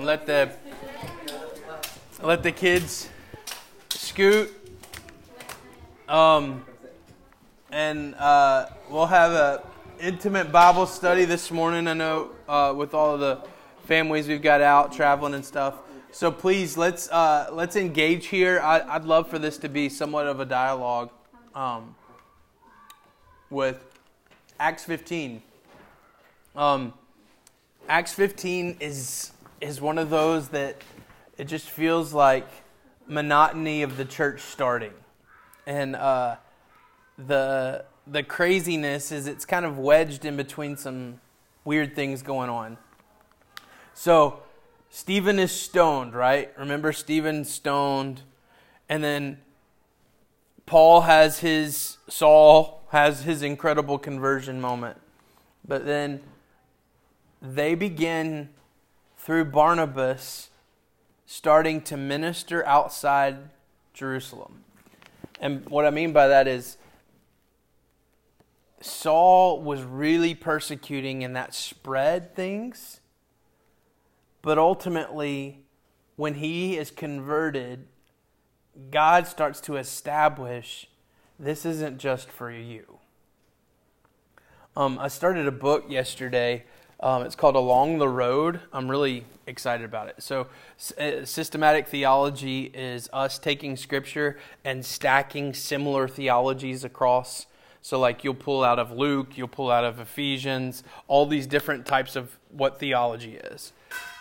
Let the let the kids scoot. Um, and uh, we'll have a intimate Bible study this morning. I know uh, with all of the families we've got out traveling and stuff. So please let's uh, let's engage here. I, would love for this to be somewhat of a dialogue um, with Acts 15. Um, Acts 15 is is one of those that it just feels like monotony of the church starting, and uh, the the craziness is it's kind of wedged in between some weird things going on. So Stephen is stoned, right? Remember Stephen stoned, and then Paul has his Saul has his incredible conversion moment, but then they begin through Barnabas starting to minister outside Jerusalem. And what I mean by that is Saul was really persecuting and that spread things. But ultimately, when he is converted, God starts to establish this isn't just for you. Um, I started a book yesterday um, it's called Along the Road. I'm really excited about it. So, uh, systematic theology is us taking scripture and stacking similar theologies across. So, like you'll pull out of Luke, you'll pull out of Ephesians, all these different types of what theology is.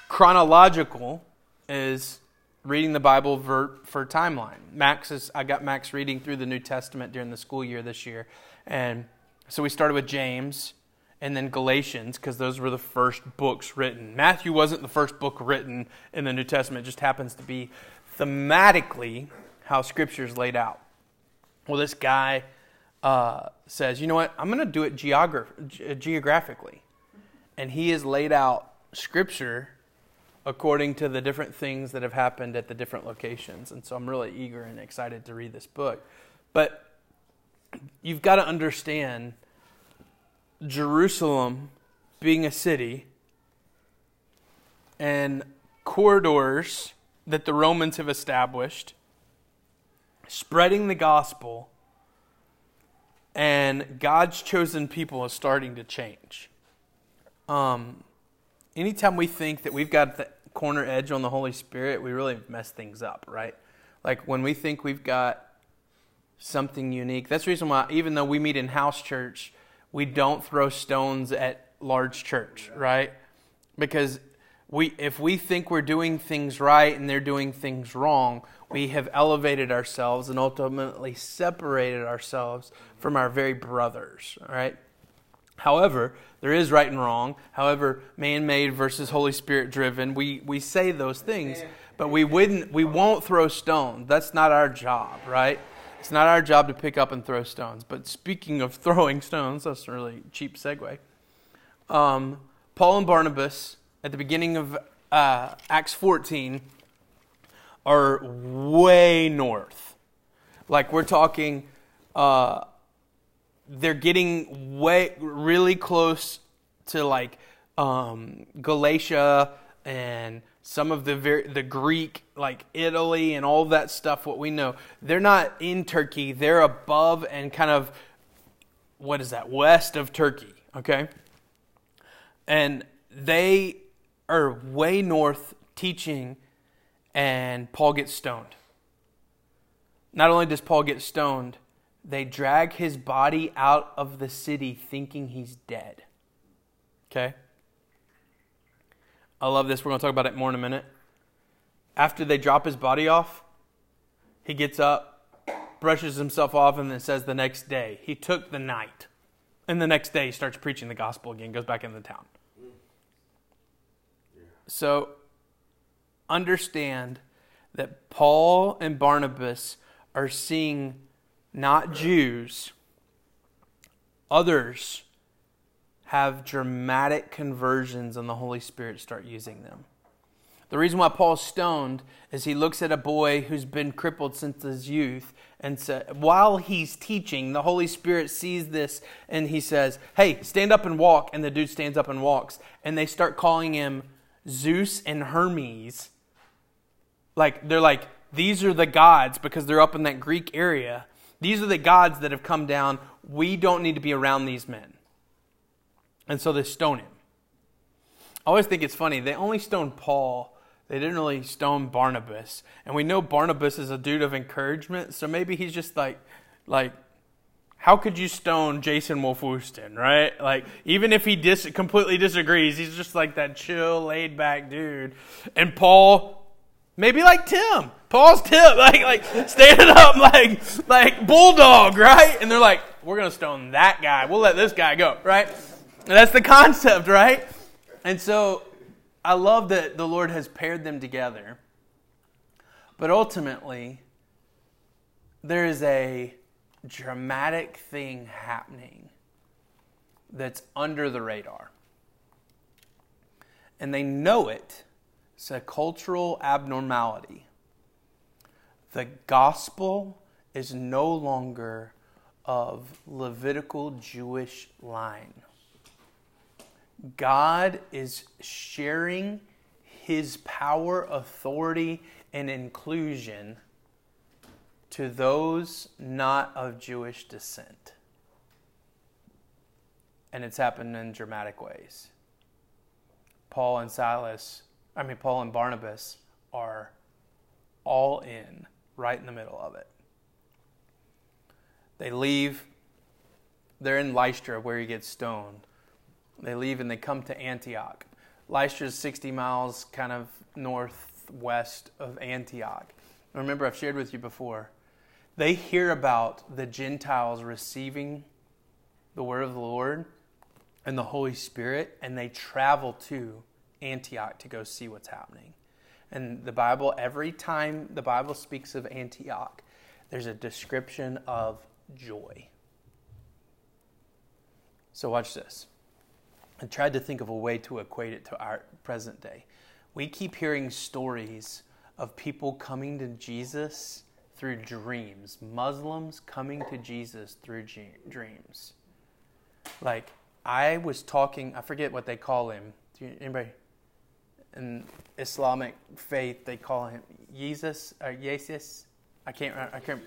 Chronological is reading the Bible for, for timeline. Max is I got Max reading through the New Testament during the school year this year, and so we started with James and then Galatians, because those were the first books written. Matthew wasn't the first book written in the New Testament, it just happens to be thematically how Scripture is laid out. Well, this guy uh, says, you know what, I'm going to do it geograph- geographically. And he has laid out Scripture according to the different things that have happened at the different locations. And so I'm really eager and excited to read this book. But you've got to understand Jerusalem being a city and corridors that the Romans have established, spreading the gospel, and God's chosen people is starting to change. Um, anytime we think that we've got the corner edge on the Holy Spirit, we really mess things up, right? Like when we think we've got something unique. That's the reason why, even though we meet in house church, we don't throw stones at large church, right? Because we, if we think we're doing things right and they're doing things wrong, we have elevated ourselves and ultimately separated ourselves from our very brothers, right? However, there is right and wrong. However, man-made versus Holy Spirit driven. We we say those things, but we wouldn't we won't throw stones. That's not our job, right? It's not our job to pick up and throw stones. But speaking of throwing stones, that's a really cheap segue. Um, Paul and Barnabas, at the beginning of uh, Acts 14, are way north. Like we're talking, uh, they're getting way really close to like um, Galatia and some of the very, the Greek, like Italy and all that stuff, what we know, they're not in Turkey. They're above and kind of, what is that, west of Turkey, okay? And they are way north teaching, and Paul gets stoned. Not only does Paul get stoned, they drag his body out of the city thinking he's dead. Okay? I love this. We're going to talk about it more in a minute. After they drop his body off, he gets up, brushes himself off, and then says the next day, he took the night. And the next day, he starts preaching the gospel again, goes back into the town. So, understand that Paul and Barnabas are seeing not Jews, others have dramatic conversions and the Holy Spirit start using them. The reason why Paul's stoned is he looks at a boy who's been crippled since his youth and sa- while he's teaching, the Holy Spirit sees this and he says, Hey, stand up and walk. And the dude stands up and walks. And they start calling him Zeus and Hermes, like they're like, these are the gods because they're up in that Greek area. These are the gods that have come down. We don't need to be around these men. And so they stone him. I always think it's funny. They only stoned Paul. They didn't really stone Barnabas. And we know Barnabas is a dude of encouragement, so maybe he's just like like how could you stone Jason Wolfwooston, right? Like, even if he dis- completely disagrees, he's just like that chill, laid back dude. And Paul, maybe like Tim. Paul's Tim, like, like standing up like, like bulldog, right? And they're like, we're going to stone that guy. We'll let this guy go, right? That's the concept, right? And so I love that the Lord has paired them together. But ultimately, there is a dramatic thing happening that's under the radar. And they know it. It's a cultural abnormality. The gospel is no longer of Levitical Jewish line. God is sharing his power, authority, and inclusion to those not of Jewish descent. And it's happened in dramatic ways. Paul and Silas, I mean, Paul and Barnabas are all in, right in the middle of it. They leave, they're in Lystra where he gets stoned. They leave and they come to Antioch. Lystra is 60 miles kind of northwest of Antioch. Remember, I've shared with you before they hear about the Gentiles receiving the word of the Lord and the Holy Spirit, and they travel to Antioch to go see what's happening. And the Bible, every time the Bible speaks of Antioch, there's a description of joy. So, watch this. I tried to think of a way to equate it to our present day. We keep hearing stories of people coming to Jesus through dreams. Muslims coming to Jesus through dreams. Like I was talking, I forget what they call him. Do you, anybody in Islamic faith they call him Jesus or Jesus? I can't. I can't.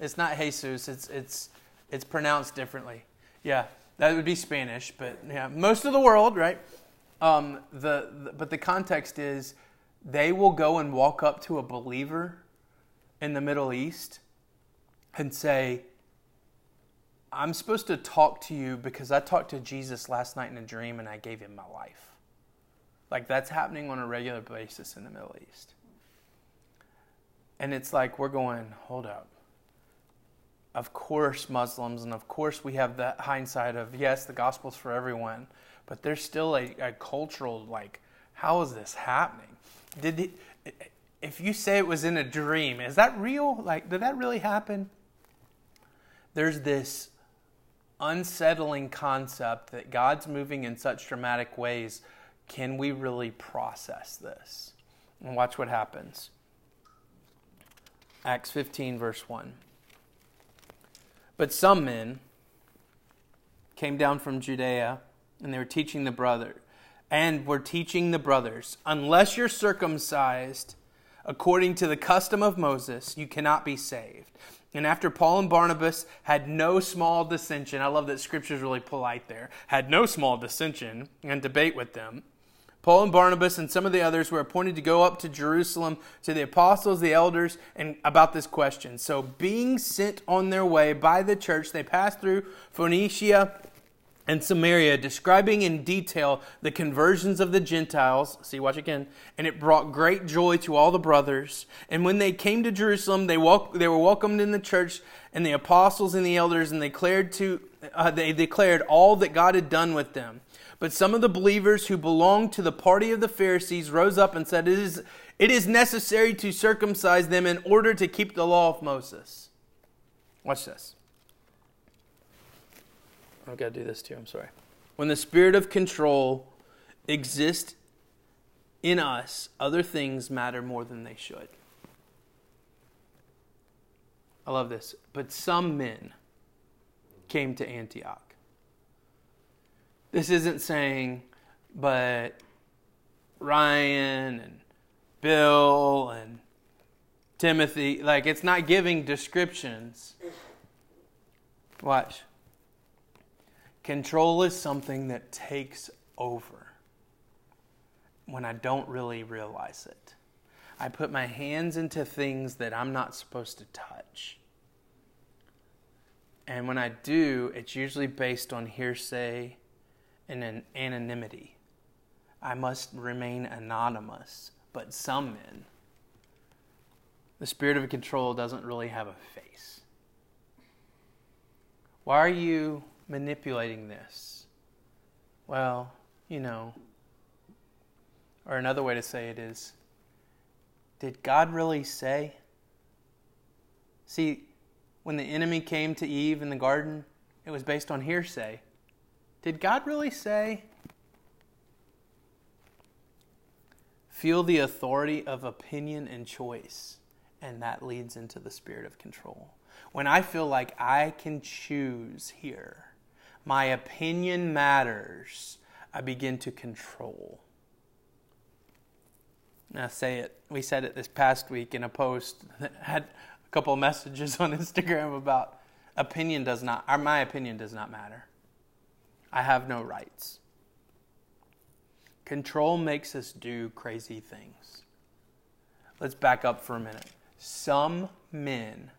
It's not Jesus. It's it's it's pronounced differently. Yeah, that would be Spanish, but yeah, most of the world, right? Um, the, the but the context is they will go and walk up to a believer in the Middle East and say, I'm supposed to talk to you because I talked to Jesus last night in a dream and I gave him my life. Like that's happening on a regular basis in the Middle East. And it's like we're going, hold up. Of course, Muslims, and of course, we have that hindsight of yes, the gospel's for everyone, but there's still a, a cultural, like, how is this happening? Did if you say it was in a dream, is that real? Like, did that really happen? There's this unsettling concept that God's moving in such dramatic ways. Can we really process this? And watch what happens. Acts 15, verse 1. But some men came down from Judea and they were teaching the brother and were teaching the brothers, unless you're circumcised according to the custom of Moses, you cannot be saved. And after Paul and Barnabas had no small dissension, I love that scripture is really polite there, had no small dissension and debate with them. Paul and Barnabas and some of the others were appointed to go up to Jerusalem to the apostles, the elders, and about this question. So, being sent on their way by the church, they passed through Phoenicia and Samaria, describing in detail the conversions of the Gentiles. See, watch again. And it brought great joy to all the brothers. And when they came to Jerusalem, they, they were welcomed in the church and the apostles and the elders, and they declared, to, uh, they declared all that God had done with them. But some of the believers who belonged to the party of the Pharisees rose up and said, It is, it is necessary to circumcise them in order to keep the law of Moses. Watch this. I've got to do this too. I'm sorry. When the spirit of control exists in us, other things matter more than they should. I love this. But some men came to Antioch. This isn't saying, but Ryan and Bill and Timothy. Like, it's not giving descriptions. Watch. Control is something that takes over when I don't really realize it. I put my hands into things that I'm not supposed to touch. And when I do, it's usually based on hearsay and an anonymity. I must remain anonymous, but some men, the spirit of control doesn't really have a face. Why are you manipulating this? Well, you know, or another way to say it is, did God really say? See, when the enemy came to Eve in the garden, it was based on hearsay. Did God really say? Feel the authority of opinion and choice, and that leads into the spirit of control. When I feel like I can choose here, my opinion matters, I begin to control. Now, say it. We said it this past week in a post that had a couple messages on Instagram about opinion does not, or my opinion does not matter. I have no rights. Control makes us do crazy things. Let's back up for a minute. Some men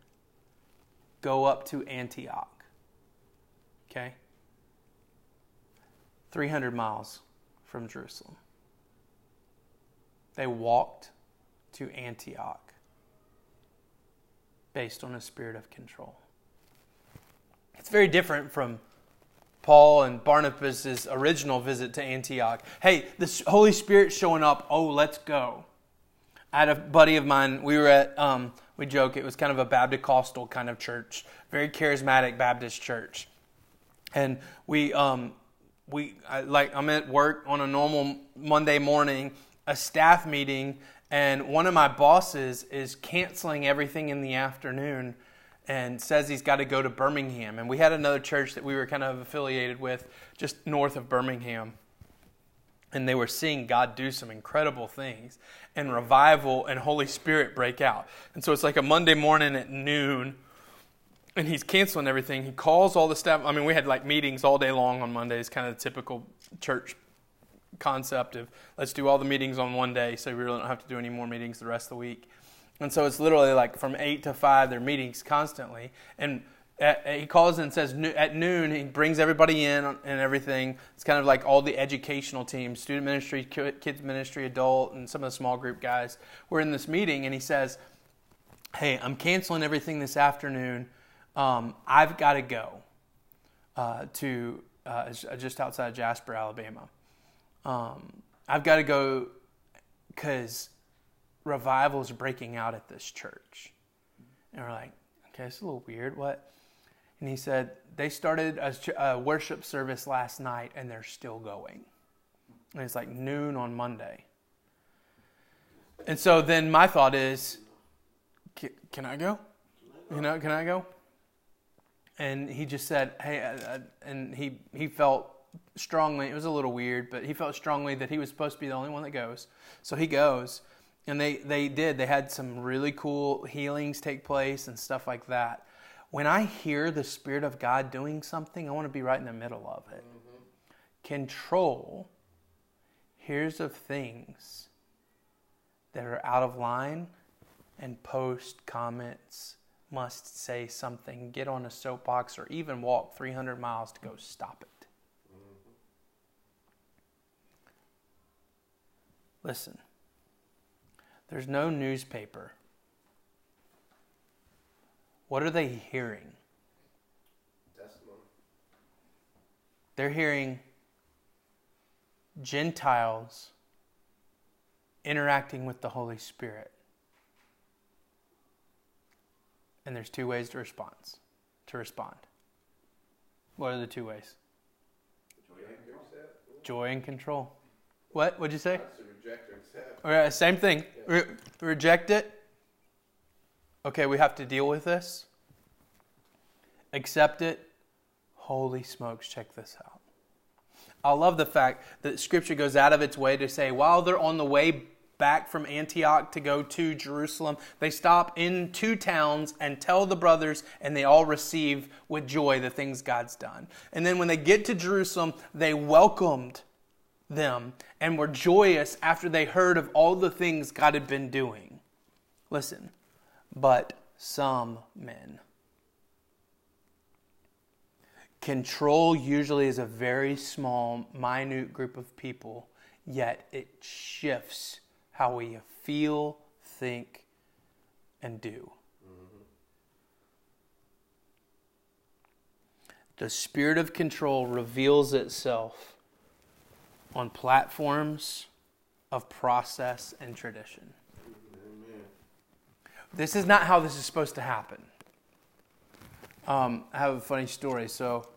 go up to Antioch. Okay? 300 miles from Jerusalem. They walked to Antioch based on a spirit of control. It's very different from Paul and Barnabas' original visit to Antioch. Hey, the Holy Spirit showing up. Oh, let's go. I had a buddy of mine. We were at, um, we joke, it was kind of a Baptist Costal kind of church, very charismatic Baptist church. And we, um, we I, like, I'm at work on a normal Monday morning, a staff meeting, and one of my bosses is canceling everything in the afternoon and says he's got to go to Birmingham. And we had another church that we were kind of affiliated with just north of Birmingham. And they were seeing God do some incredible things and revival and Holy Spirit break out. And so it's like a Monday morning at noon, and he's canceling everything. He calls all the staff. I mean, we had like meetings all day long on Mondays, kind of the typical church concept of let's do all the meetings on one day so we really don't have to do any more meetings the rest of the week. And so it's literally like from 8 to 5, they're meetings constantly. And at, he calls and says at noon, he brings everybody in and everything. It's kind of like all the educational teams student ministry, kids ministry, adult, and some of the small group guys. We're in this meeting, and he says, Hey, I'm canceling everything this afternoon. Um, I've got to go uh, to uh, just outside Jasper, Alabama um, I've got to go because revival is breaking out at this church. And we're like, okay, it's a little weird. What? And he said, they started a, a worship service last night and they're still going. And it's like noon on Monday. And so then my thought is, can, can I go? You know, can I go? And he just said, hey, uh, uh and he, he felt strongly, it was a little weird, but he felt strongly that he was supposed to be the only one that goes. So he goes. And they, they did. They had some really cool healings take place and stuff like that. When I hear the Spirit of God doing something, I want to be right in the middle of it. Mm-hmm. Control hears of things that are out of line and post comments must say something, get on a soapbox, or even walk 300 miles to go stop it. Listen, there's no newspaper. What are they hearing? Testimony. They're hearing Gentiles interacting with the Holy Spirit. And there's two ways to respond. To respond. What are the two ways? Joy and, Joy and control. What? What'd you say? Reject or accept. Okay, same thing. Re- reject it. Okay, we have to deal with this. Accept it. Holy smokes, check this out. I love the fact that Scripture goes out of its way to say while they're on the way back from Antioch to go to Jerusalem, they stop in two towns and tell the brothers, and they all receive with joy the things God's done. And then when they get to Jerusalem, they welcomed them and were joyous after they heard of all the things God had been doing. Listen, but some men. Control usually is a very small, minute group of people, yet it shifts how we feel, think, and do. Mm-hmm. The spirit of control reveals itself on platforms of process and tradition. Amen. This is not how this is supposed to happen. Um, I have a funny story. So,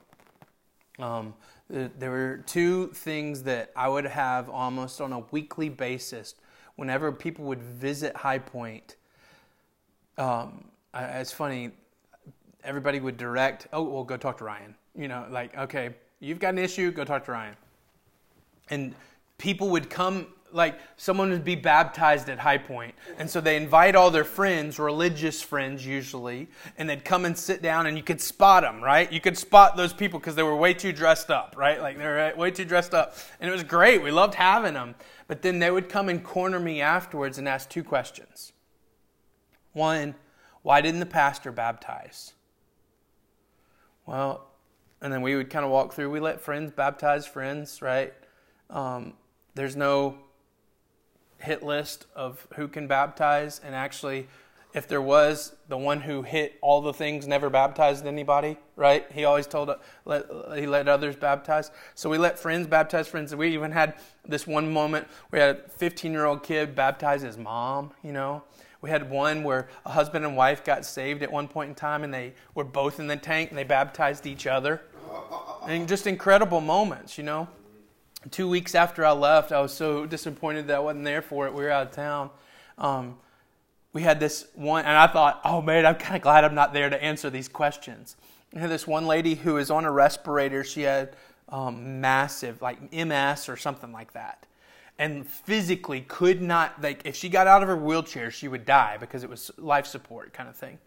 um, there were two things that I would have almost on a weekly basis whenever people would visit High Point, um, it's funny. Everybody would direct, "Oh, well, go talk to Ryan." You know, like, okay, you've got an issue, go talk to Ryan. And people would come like someone would be baptized at High Point, and so they invite all their friends, religious friends usually, and they'd come and sit down, and you could spot them, right? You could spot those people because they were way too dressed up, right? Like they were way too dressed up, and it was great. We loved having them, but then they would come and corner me afterwards and ask two questions. One, why didn't the pastor baptize? Well, and then we would kind of walk through. We let friends baptize friends, right? Um, there's no hit list of who can baptize, and actually, if there was, the one who hit all the things never baptized anybody, right? He always told let he let others baptize. So we let friends baptize friends. We even had this one moment we had a 15 year old kid baptize his mom. You know, we had one where a husband and wife got saved at one point in time, and they were both in the tank and they baptized each other. And just incredible moments, you know two weeks after I left, I was so disappointed that I wasn't there for it. We were out of town. Um, we had this one, and I thought, oh man, I'm kind of glad I'm not there to answer these questions. Had this one lady who was on a respirator. She had um, massive, like MS or something like that. And physically could not, like, if she got out of her wheelchair, she would die because it was life support kind of thing.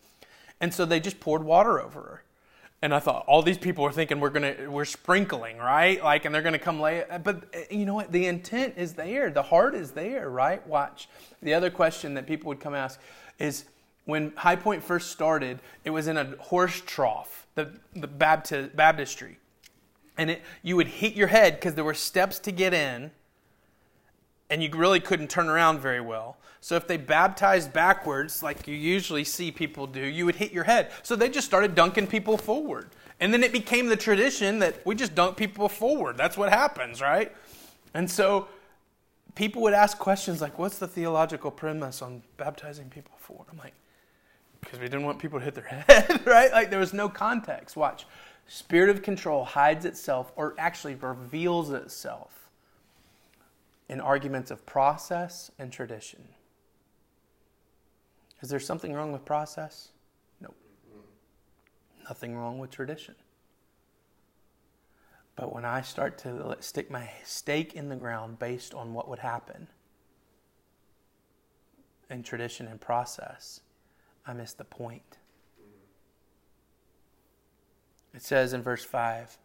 And so they just poured water over her and I thought all these people are thinking we're gonna we're sprinkling right? Like and they're gonna come lay but eh, you know what? The intent is there. The heart is there right? Watch. The other question that people would come ask is when High Point first started it was in a horse trough the the Baptist, baptistry. And it you would hit your head because there were steps to get in and you really couldn't turn around very well. So if they baptized backwards, like you usually see people do, you would hit your head. So they just started dunking people forward. And then it became the tradition that we just dunk people forward. That's what happens, right? And so people would ask questions like, What's the theological premise on baptizing people forward? I'm like, Because we didn't want people to hit their head, right? Like there was no context. Watch. Spirit of control hides itself or actually reveals itself in arguments of process and tradition. Is there something wrong with process? Nope. Nothing wrong with tradition. But when I start to stick my stake in the ground based on what would happen in tradition and process, I miss the point. It says in verse 5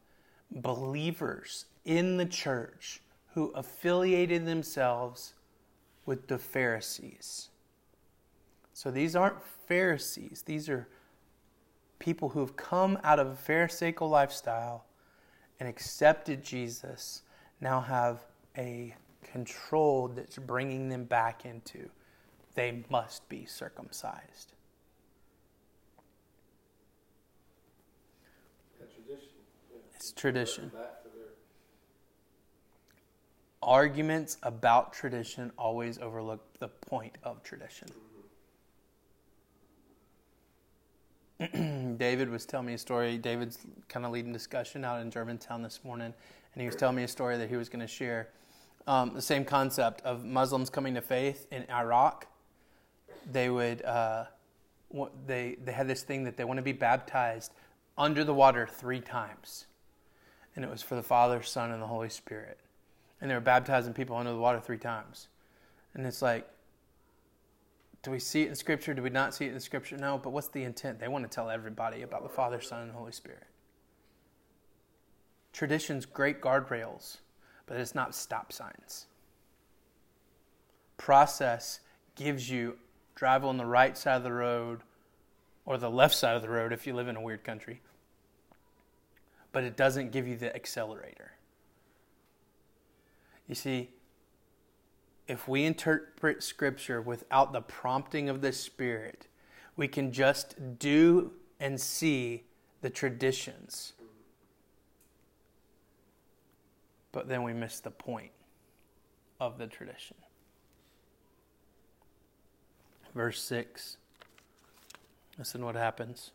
believers in the church who affiliated themselves with the Pharisees. So these aren't Pharisees, these are people who have come out of a Pharisaical lifestyle and accepted Jesus, now have a control that's bringing them back into they must be circumcised. Tradition. Yeah. It's tradition arguments about tradition always overlook the point of tradition. David was telling me a story. David's kind of leading discussion out in Germantown this morning, and he was telling me a story that he was going to share. Um, the same concept of Muslims coming to faith in Iraq. They would uh, they they had this thing that they want to be baptized under the water three times. and it was for the Father, Son, and the Holy Spirit. And they were baptizing people under the water three times. And it's like, do we see it in Scripture? Do we not see it in Scripture? No, but what's the intent? They want to tell everybody about the Father, Son, and Holy Spirit. Tradition's great guardrails, but it's not stop signs. Process gives you drive on the right side of the road or the left side of the road if you live in a weird country, but it doesn't give you the accelerator. You see, if we interpret Scripture without the prompting of the Spirit, we can just do and see the traditions. But then we miss the point of the tradition. Verse 6. Listen what happens.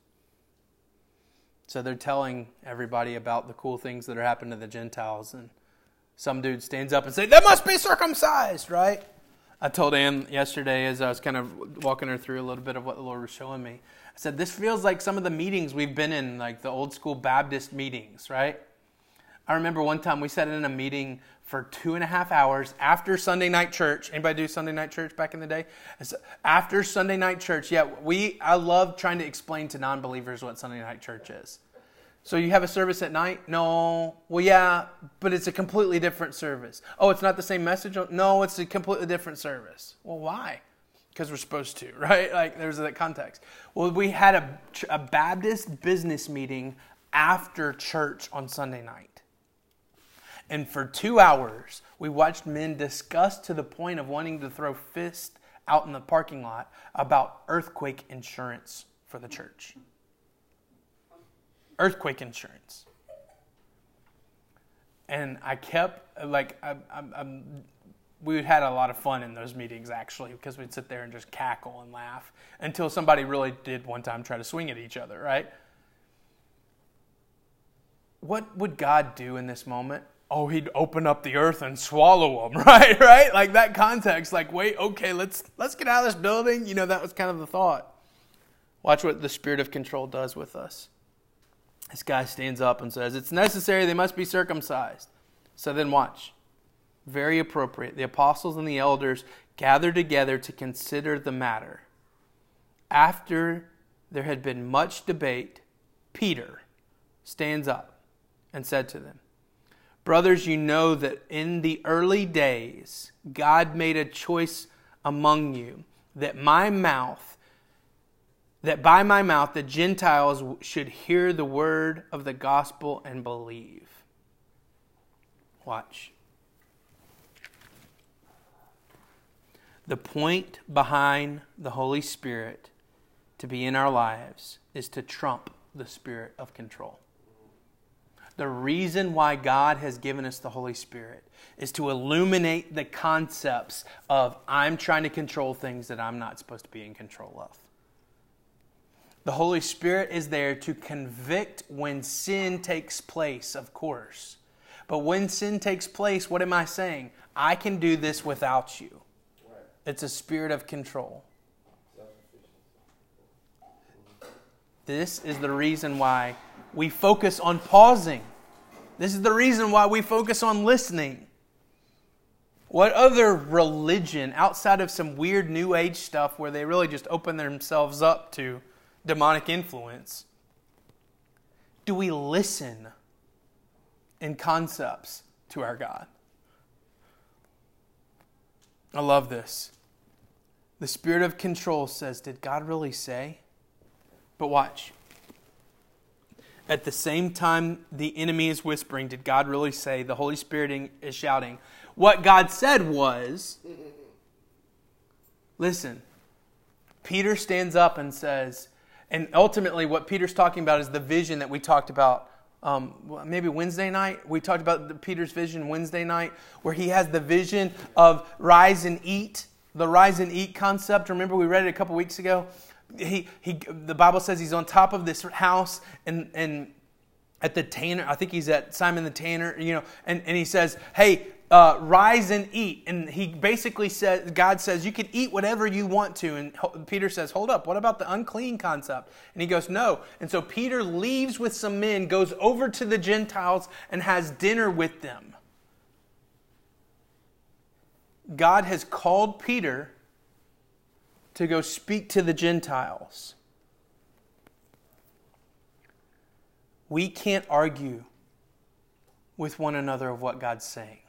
So they're telling everybody about the cool things that are happening to the Gentiles and some dude stands up and say, That must be circumcised, right? I told Ann yesterday as I was kind of walking her through a little bit of what the Lord was showing me. I said, This feels like some of the meetings we've been in, like the old school Baptist meetings, right? I remember one time we sat in a meeting for two and a half hours after Sunday night church. Anybody do Sunday night church back in the day? After Sunday night church, yeah, we I love trying to explain to non-believers what Sunday night church is. So you have a service at night? No. Well, yeah, but it's a completely different service. Oh, it's not the same message? No, it's a completely different service. Well, why? Because we're supposed to, right? Like there's that context. Well, we had a, a Baptist business meeting after church on Sunday night. And for two hours, we watched men discuss to the point of wanting to throw fists out in the parking lot about earthquake insurance for the church earthquake insurance. And I kept, like, I, I, we had a lot of fun in those meetings actually because we'd sit there and just cackle and laugh until somebody really did one time try to swing at each other, right? What would God do in this moment? Oh, he'd open up the earth and swallow them, right? Right? Like that context, like, wait, okay, let's let's get out of this building. You know, that was kind of the thought. Watch what the spirit of control does with us. This guy stands up and says, It's necessary they must be circumcised. So then watch. Very appropriate. The apostles and the elders gathered together to consider the matter. After there had been much debate, Peter stands up and said to them, Brothers, you know that in the early days God made a choice among you that my mouth that by my mouth the Gentiles should hear the word of the gospel and believe. Watch. The point behind the Holy Spirit to be in our lives is to trump the spirit of control. The reason why God has given us the Holy Spirit is to illuminate the concepts of I'm trying to control things that I'm not supposed to be in control of. The Holy Spirit is there to convict when sin takes place, of course. But when sin takes place, what am I saying? I can do this without you. It's a spirit of control. This is the reason why we focus on pausing. This is the reason why we focus on listening. What other religion, outside of some weird New Age stuff where they really just open themselves up to demonic influence? Do we listen in concepts to our God? I love this. The spirit of control says, Did God really say? But watch. At the same time, the enemy is whispering, Did God really say? The Holy Spirit is shouting. What God said was, Listen, Peter stands up and says, and ultimately, what Peter's talking about is the vision that we talked about um, maybe Wednesday night. We talked about the, Peter's vision Wednesday night, where he has the vision of rise and eat, the rise and eat concept. Remember, we read it a couple weeks ago. He, he, the Bible says he's on top of this house, and, and at the tanner, I think he's at Simon the Tanner, you know, and, and he says, Hey, uh, rise and eat. And he basically says, God says, you can eat whatever you want to. And Peter says, hold up, what about the unclean concept? And he goes, no. And so Peter leaves with some men, goes over to the Gentiles, and has dinner with them. God has called Peter to go speak to the Gentiles. We can't argue with one another of what God's saying.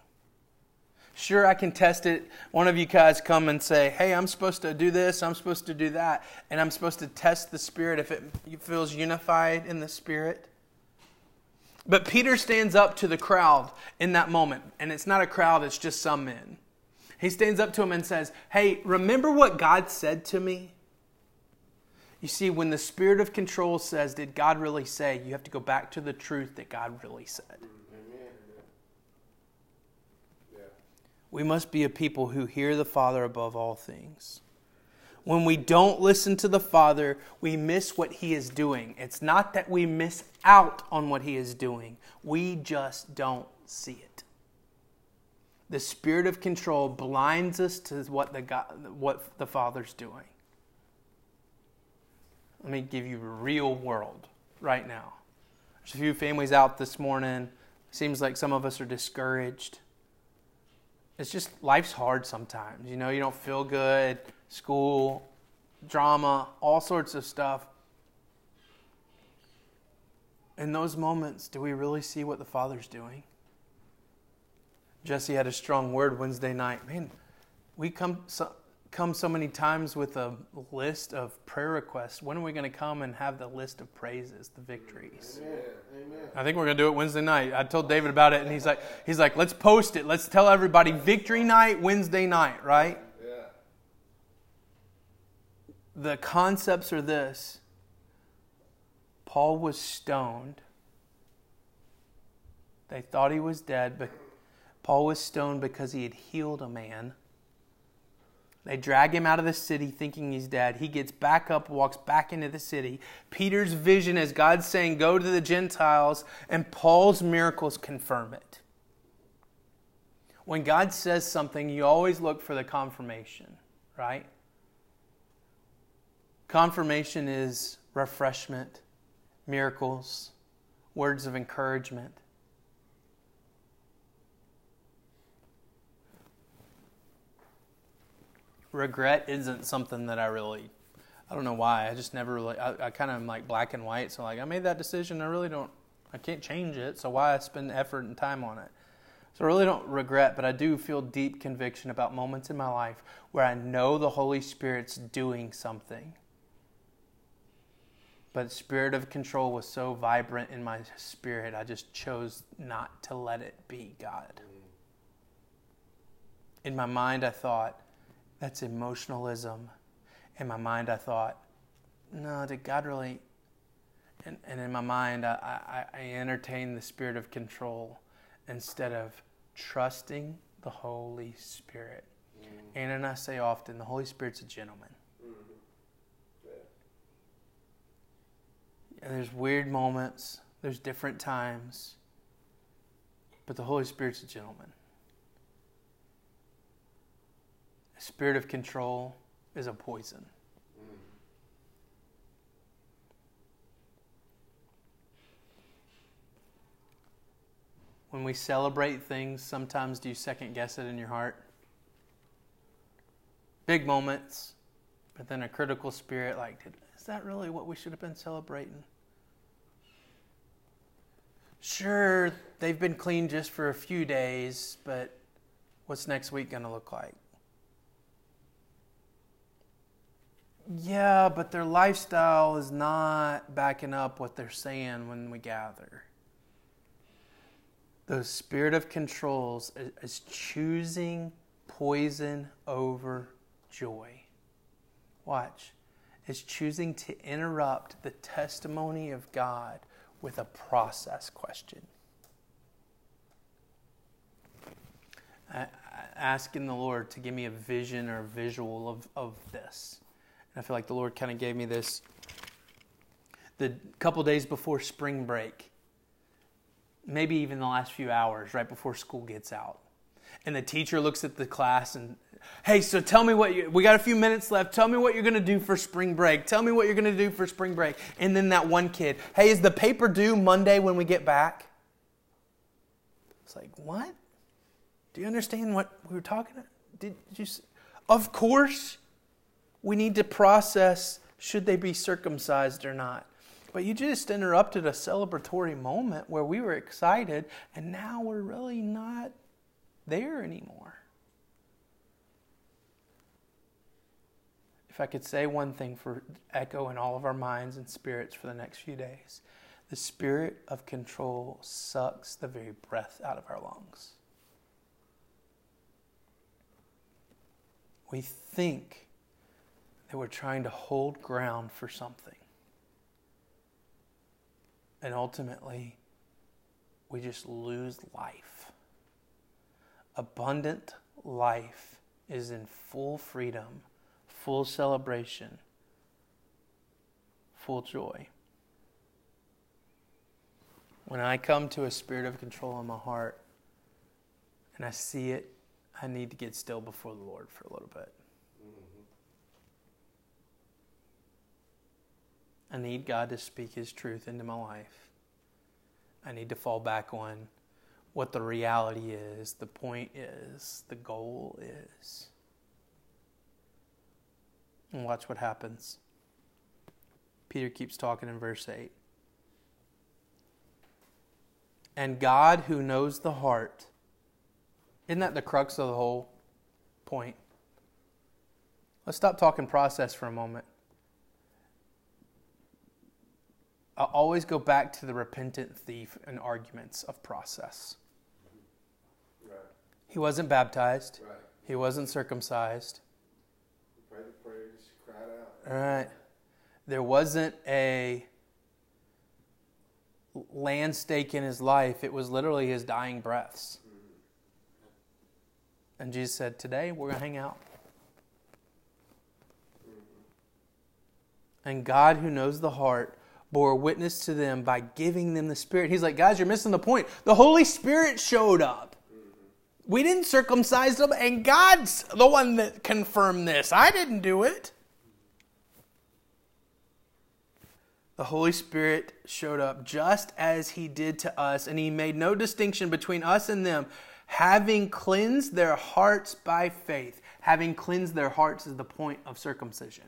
Sure, I can test it. One of you guys come and say, Hey, I'm supposed to do this, I'm supposed to do that, and I'm supposed to test the Spirit if it feels unified in the Spirit. But Peter stands up to the crowd in that moment, and it's not a crowd, it's just some men. He stands up to him and says, Hey, remember what God said to me? You see, when the spirit of control says, Did God really say? you have to go back to the truth that God really said. We must be a people who hear the Father above all things. When we don't listen to the Father, we miss what He is doing. It's not that we miss out on what He is doing, we just don't see it. The spirit of control blinds us to what the, God, what the Father's doing. Let me give you a real world right now. There's a few families out this morning. Seems like some of us are discouraged it's just life's hard sometimes. You know, you don't feel good, school, drama, all sorts of stuff. In those moments, do we really see what the Father's doing? Jesse had a strong word Wednesday night. Man, we come come so many times with a list of prayer requests. When are we going to come and have the list of praises, the victories? Amen. Amen. I think we're going to do it Wednesday night. I told David about it, and he's like, he's like, let's post it. Let's tell everybody victory night Wednesday night, right? Yeah. The concepts are this. Paul was stoned. They thought he was dead, but Paul was stoned because he had healed a man they drag him out of the city thinking he's dead. He gets back up, walks back into the city. Peter's vision is God saying, Go to the Gentiles, and Paul's miracles confirm it. When God says something, you always look for the confirmation, right? Confirmation is refreshment, miracles, words of encouragement. Regret isn't something that I really, I don't know why. I just never really, I, I kind of am like black and white. So like I made that decision. I really don't, I can't change it. So why I spend effort and time on it? So I really don't regret, but I do feel deep conviction about moments in my life where I know the Holy Spirit's doing something. But spirit of control was so vibrant in my spirit, I just chose not to let it be God. Mm. In my mind, I thought, that's emotionalism. In my mind, I thought, no, did God really? And, and in my mind, I, I, I entertained the spirit of control instead of trusting the Holy Spirit. Mm. And, and I say often, the Holy Spirit's a gentleman. Mm-hmm. Yeah. There's weird moments, there's different times, but the Holy Spirit's a gentleman. Spirit of control is a poison. When we celebrate things, sometimes do you second guess it in your heart? Big moments, but then a critical spirit like, is that really what we should have been celebrating? Sure, they've been clean just for a few days, but what's next week going to look like? Yeah, but their lifestyle is not backing up what they're saying when we gather. The spirit of controls is choosing poison over joy. Watch. It's choosing to interrupt the testimony of God with a process question. Asking the Lord to give me a vision or visual of, of this. I feel like the Lord kind of gave me this the couple days before spring break, maybe even the last few hours right before school gets out. and the teacher looks at the class and hey so tell me what you we got a few minutes left. Tell me what you're going to do for spring break. Tell me what you're going to do for spring break. And then that one kid hey is the paper due monday when we get back? It's like what? Do you understand what we were talking about did you of course we need to process should they be circumcised or not but you just interrupted a celebratory moment where we were excited and now we're really not there anymore If I could say one thing for echo in all of our minds and spirits for the next few days, the spirit of control sucks the very breath out of our lungs. We think that we're trying to hold ground for something. And ultimately, we just lose life. Abundant life is in full freedom full celebration, full joy. When I come to a spirit of control in my heart and I see it, I need to get still before the Lord for a little bit. I need God to speak His truth into my life. I need to fall back on what the reality is, the point is, the goal is. And watch what happens. Peter keeps talking in verse 8. And God, who knows the heart, isn't that the crux of the whole point? Let's stop talking process for a moment. I always go back to the repentant thief and arguments of process. Right. He wasn't baptized. Right. He wasn't circumcised. He prayed the prayers, cried out. All right. There wasn't a land stake in his life, it was literally his dying breaths. Mm-hmm. And Jesus said, Today we're going to hang out. Mm-hmm. And God, who knows the heart, bore witness to them by giving them the Spirit. He's like, Guys, you're missing the point. The Holy Spirit showed up. We didn't circumcise them, and God's the one that confirmed this. I didn't do it. the Holy Spirit showed up just as he did to us, and he made no distinction between us and them, having cleansed their hearts by faith. Having cleansed their hearts is the point of circumcision.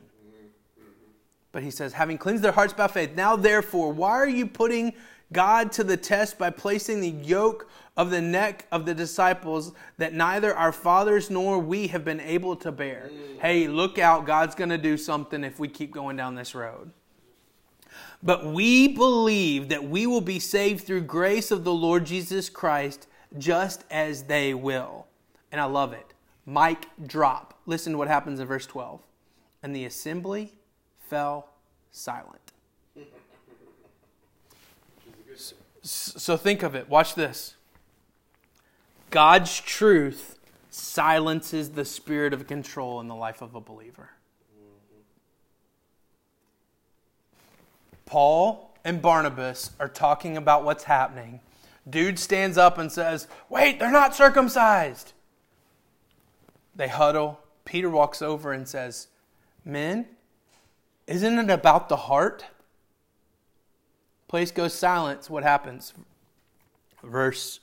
But he says, having cleansed their hearts by faith. Now, therefore, why are you putting God to the test by placing the yoke of the neck of the disciples that neither our fathers nor we have been able to bear? Mm. Hey, look out, God's going to do something if we keep going down this road. But we believe that we will be saved through grace of the Lord Jesus Christ, just as they will. And I love it. Mic drop. Listen to what happens in verse 12. And the assembly fell silent. So think of it. Watch this. God's truth silences the spirit of control in the life of a believer. Paul and Barnabas are talking about what's happening. Dude stands up and says, Wait, they're not circumcised. They huddle. Peter walks over and says, Men, isn't it about the heart? Place goes silent. What happens? Verse,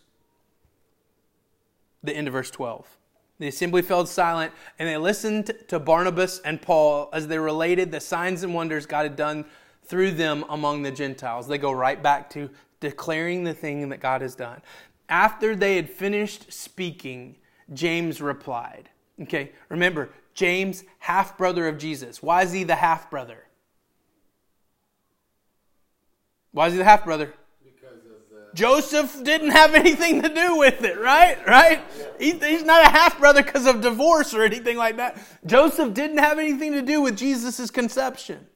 the end of verse 12. The assembly fell silent, and they listened to Barnabas and Paul as they related the signs and wonders God had done through them among the Gentiles. They go right back to declaring the thing that God has done. After they had finished speaking, James replied. Okay, remember, James, half brother of Jesus. Why is he the half brother? Why is he the half brother? Joseph didn't have anything to do with it, right? Right? He, he's not a half brother because of divorce or anything like that. Joseph didn't have anything to do with Jesus' conception.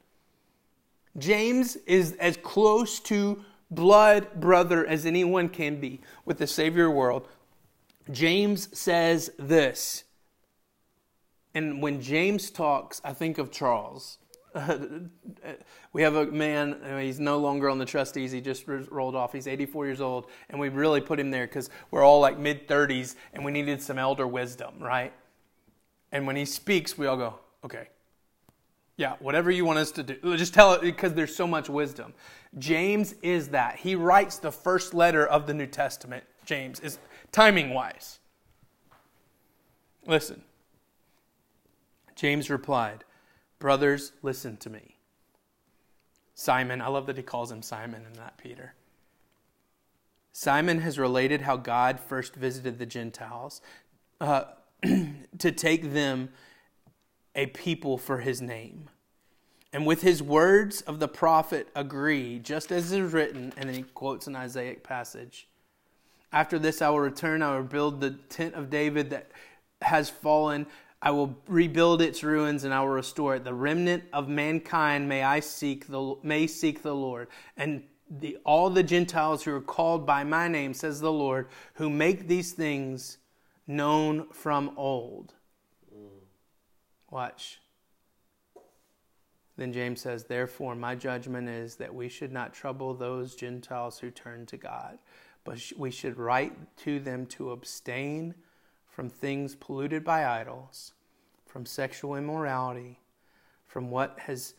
James is as close to blood brother as anyone can be with the Savior world. James says this. And when James talks, I think of Charles. we have a man, uh, he's no longer on the trustees, he just rolled off. He's 84 years old, and we really put him there because we're all like mid 30s and we needed some elder wisdom, right? And when he speaks, we all go, okay, yeah, whatever you want us to do. Just tell it because there's so much wisdom. James is that. He writes the first letter of the New Testament, James, is timing wise. Listen. James replied, Brothers, listen to me. Simon, I love that he calls him Simon and not Peter. Simon has related how God first visited the Gentiles uh, to take them a people for his name. And with his words of the prophet agree, just as is written, and then he quotes an Isaiah passage. After this I will return, I will build the tent of David that has fallen. I will rebuild its ruins and I will restore it. The remnant of mankind may I seek the may seek the Lord. And the, all the Gentiles who are called by my name, says the Lord, who make these things known from old. Watch. Then James says, Therefore, my judgment is that we should not trouble those Gentiles who turn to God, but we should write to them to abstain from things polluted by idols, from sexual immorality, from what has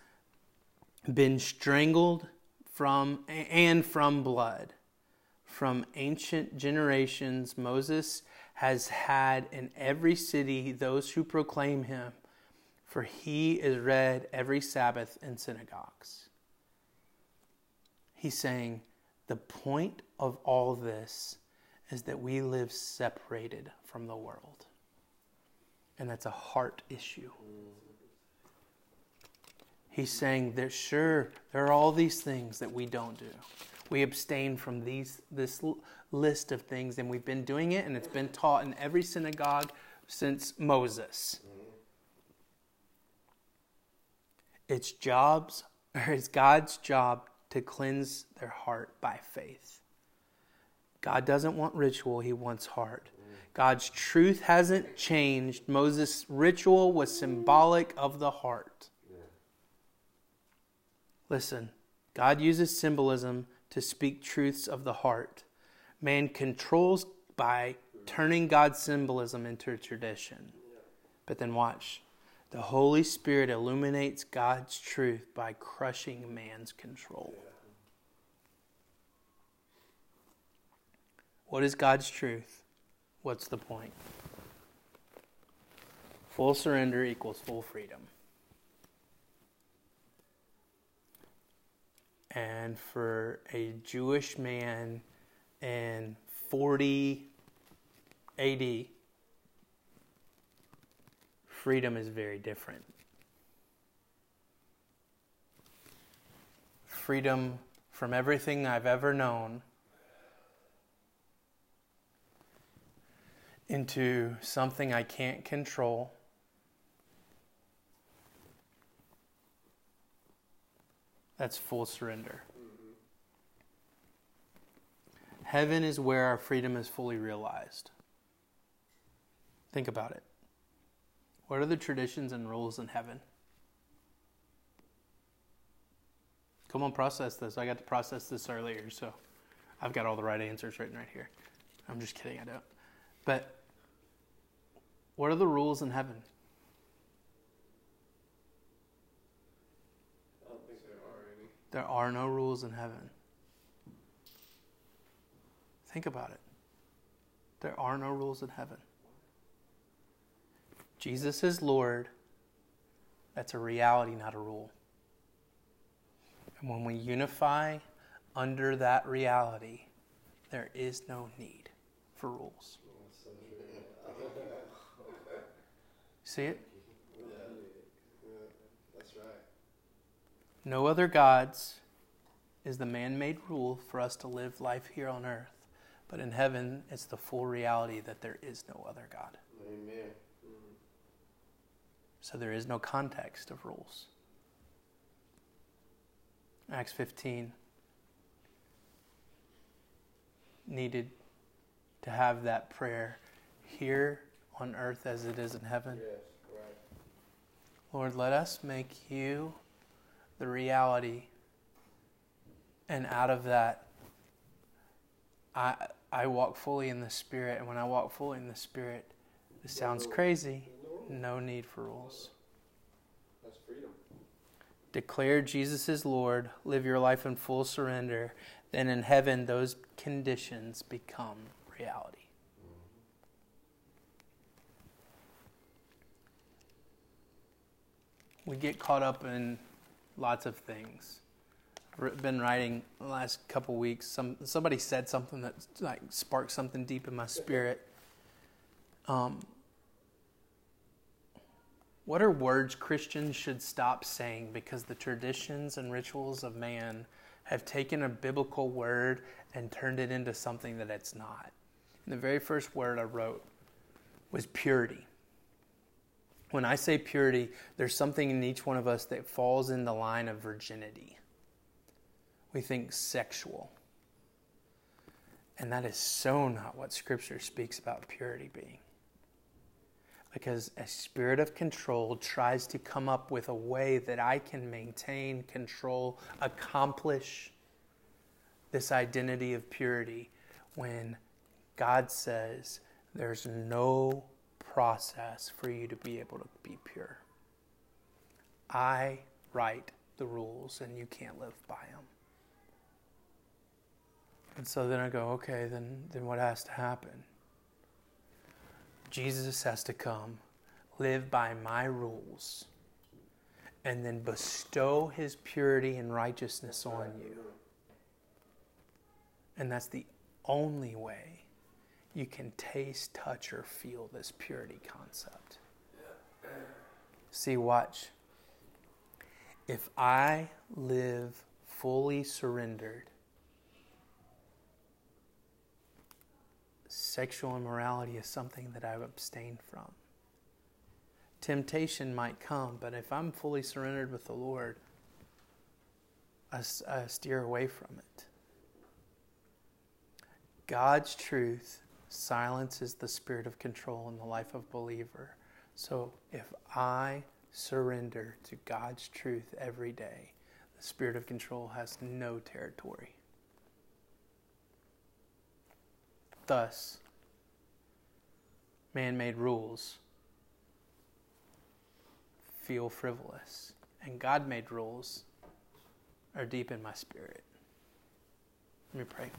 been strangled from and from blood. From ancient generations, Moses has had in every city those who proclaim him for he is read every Sabbath in synagogues. He's saying the point of all this is that we live separated from the world. And that's a heart issue. He's saying that sure, there are all these things that we don't do. We abstain from these this list of things, and we've been doing it, and it's been taught in every synagogue since Moses. It's jobs or it's God's job to cleanse their heart by faith. God doesn't want ritual, he wants heart. God's truth hasn't changed. Moses' ritual was symbolic of the heart. Listen, God uses symbolism to speak truths of the heart. Man controls by turning God's symbolism into a tradition. But then watch. The Holy Spirit illuminates God's truth by crushing man's control. What is God's truth? What's the point? Full surrender equals full freedom. And for a Jewish man in 40 AD, freedom is very different. Freedom from everything I've ever known into something I can't control. That's full surrender. Heaven is where our freedom is fully realized. Think about it. What are the traditions and rules in heaven? Come on, process this. I got to process this earlier, so I've got all the right answers written right here. I'm just kidding, I don't. But what are the rules in heaven? I don't think there are any. There are no rules in heaven. Think about it. There are no rules in heaven. Jesus is Lord, that's a reality, not a rule. And when we unify under that reality, there is no need for rules. See it? Yeah. yeah, that's right. No other gods is the man made rule for us to live life here on earth. But in heaven, it's the full reality that there is no other God. Amen. So there is no context of rules. Acts 15 needed to have that prayer here on earth as it is in heaven. Yes, right. Lord, let us make you the reality. And out of that, I, I walk fully in the Spirit. And when I walk fully in the Spirit, this sounds crazy. No need for rules. That's freedom. Declare Jesus is Lord. Live your life in full surrender. Then in heaven, those conditions become reality. We get caught up in lots of things. I've been writing the last couple weeks. Some somebody said something that like sparked something deep in my spirit. Um, what are words Christians should stop saying because the traditions and rituals of man have taken a biblical word and turned it into something that it's not? And the very first word I wrote was purity. When I say purity, there's something in each one of us that falls in the line of virginity. We think sexual. And that is so not what Scripture speaks about purity being because a spirit of control tries to come up with a way that I can maintain, control, accomplish this identity of purity when God says there's no process for you to be able to be pure. I write the rules and you can't live by them. And so then I go, okay, then, then what has to happen? Jesus has to come, live by my rules, and then bestow his purity and righteousness on you. And that's the only way you can taste, touch, or feel this purity concept. See, watch. If I live fully surrendered, sexual immorality is something that I've abstained from. Temptation might come, but if I'm fully surrendered with the Lord, I, I steer away from it. God's truth silences the spirit of control in the life of believer. So if I surrender to God's truth every day, the spirit of control has no territory. Thus, man made rules feel frivolous, and God made rules are deep in my spirit. Let me pray.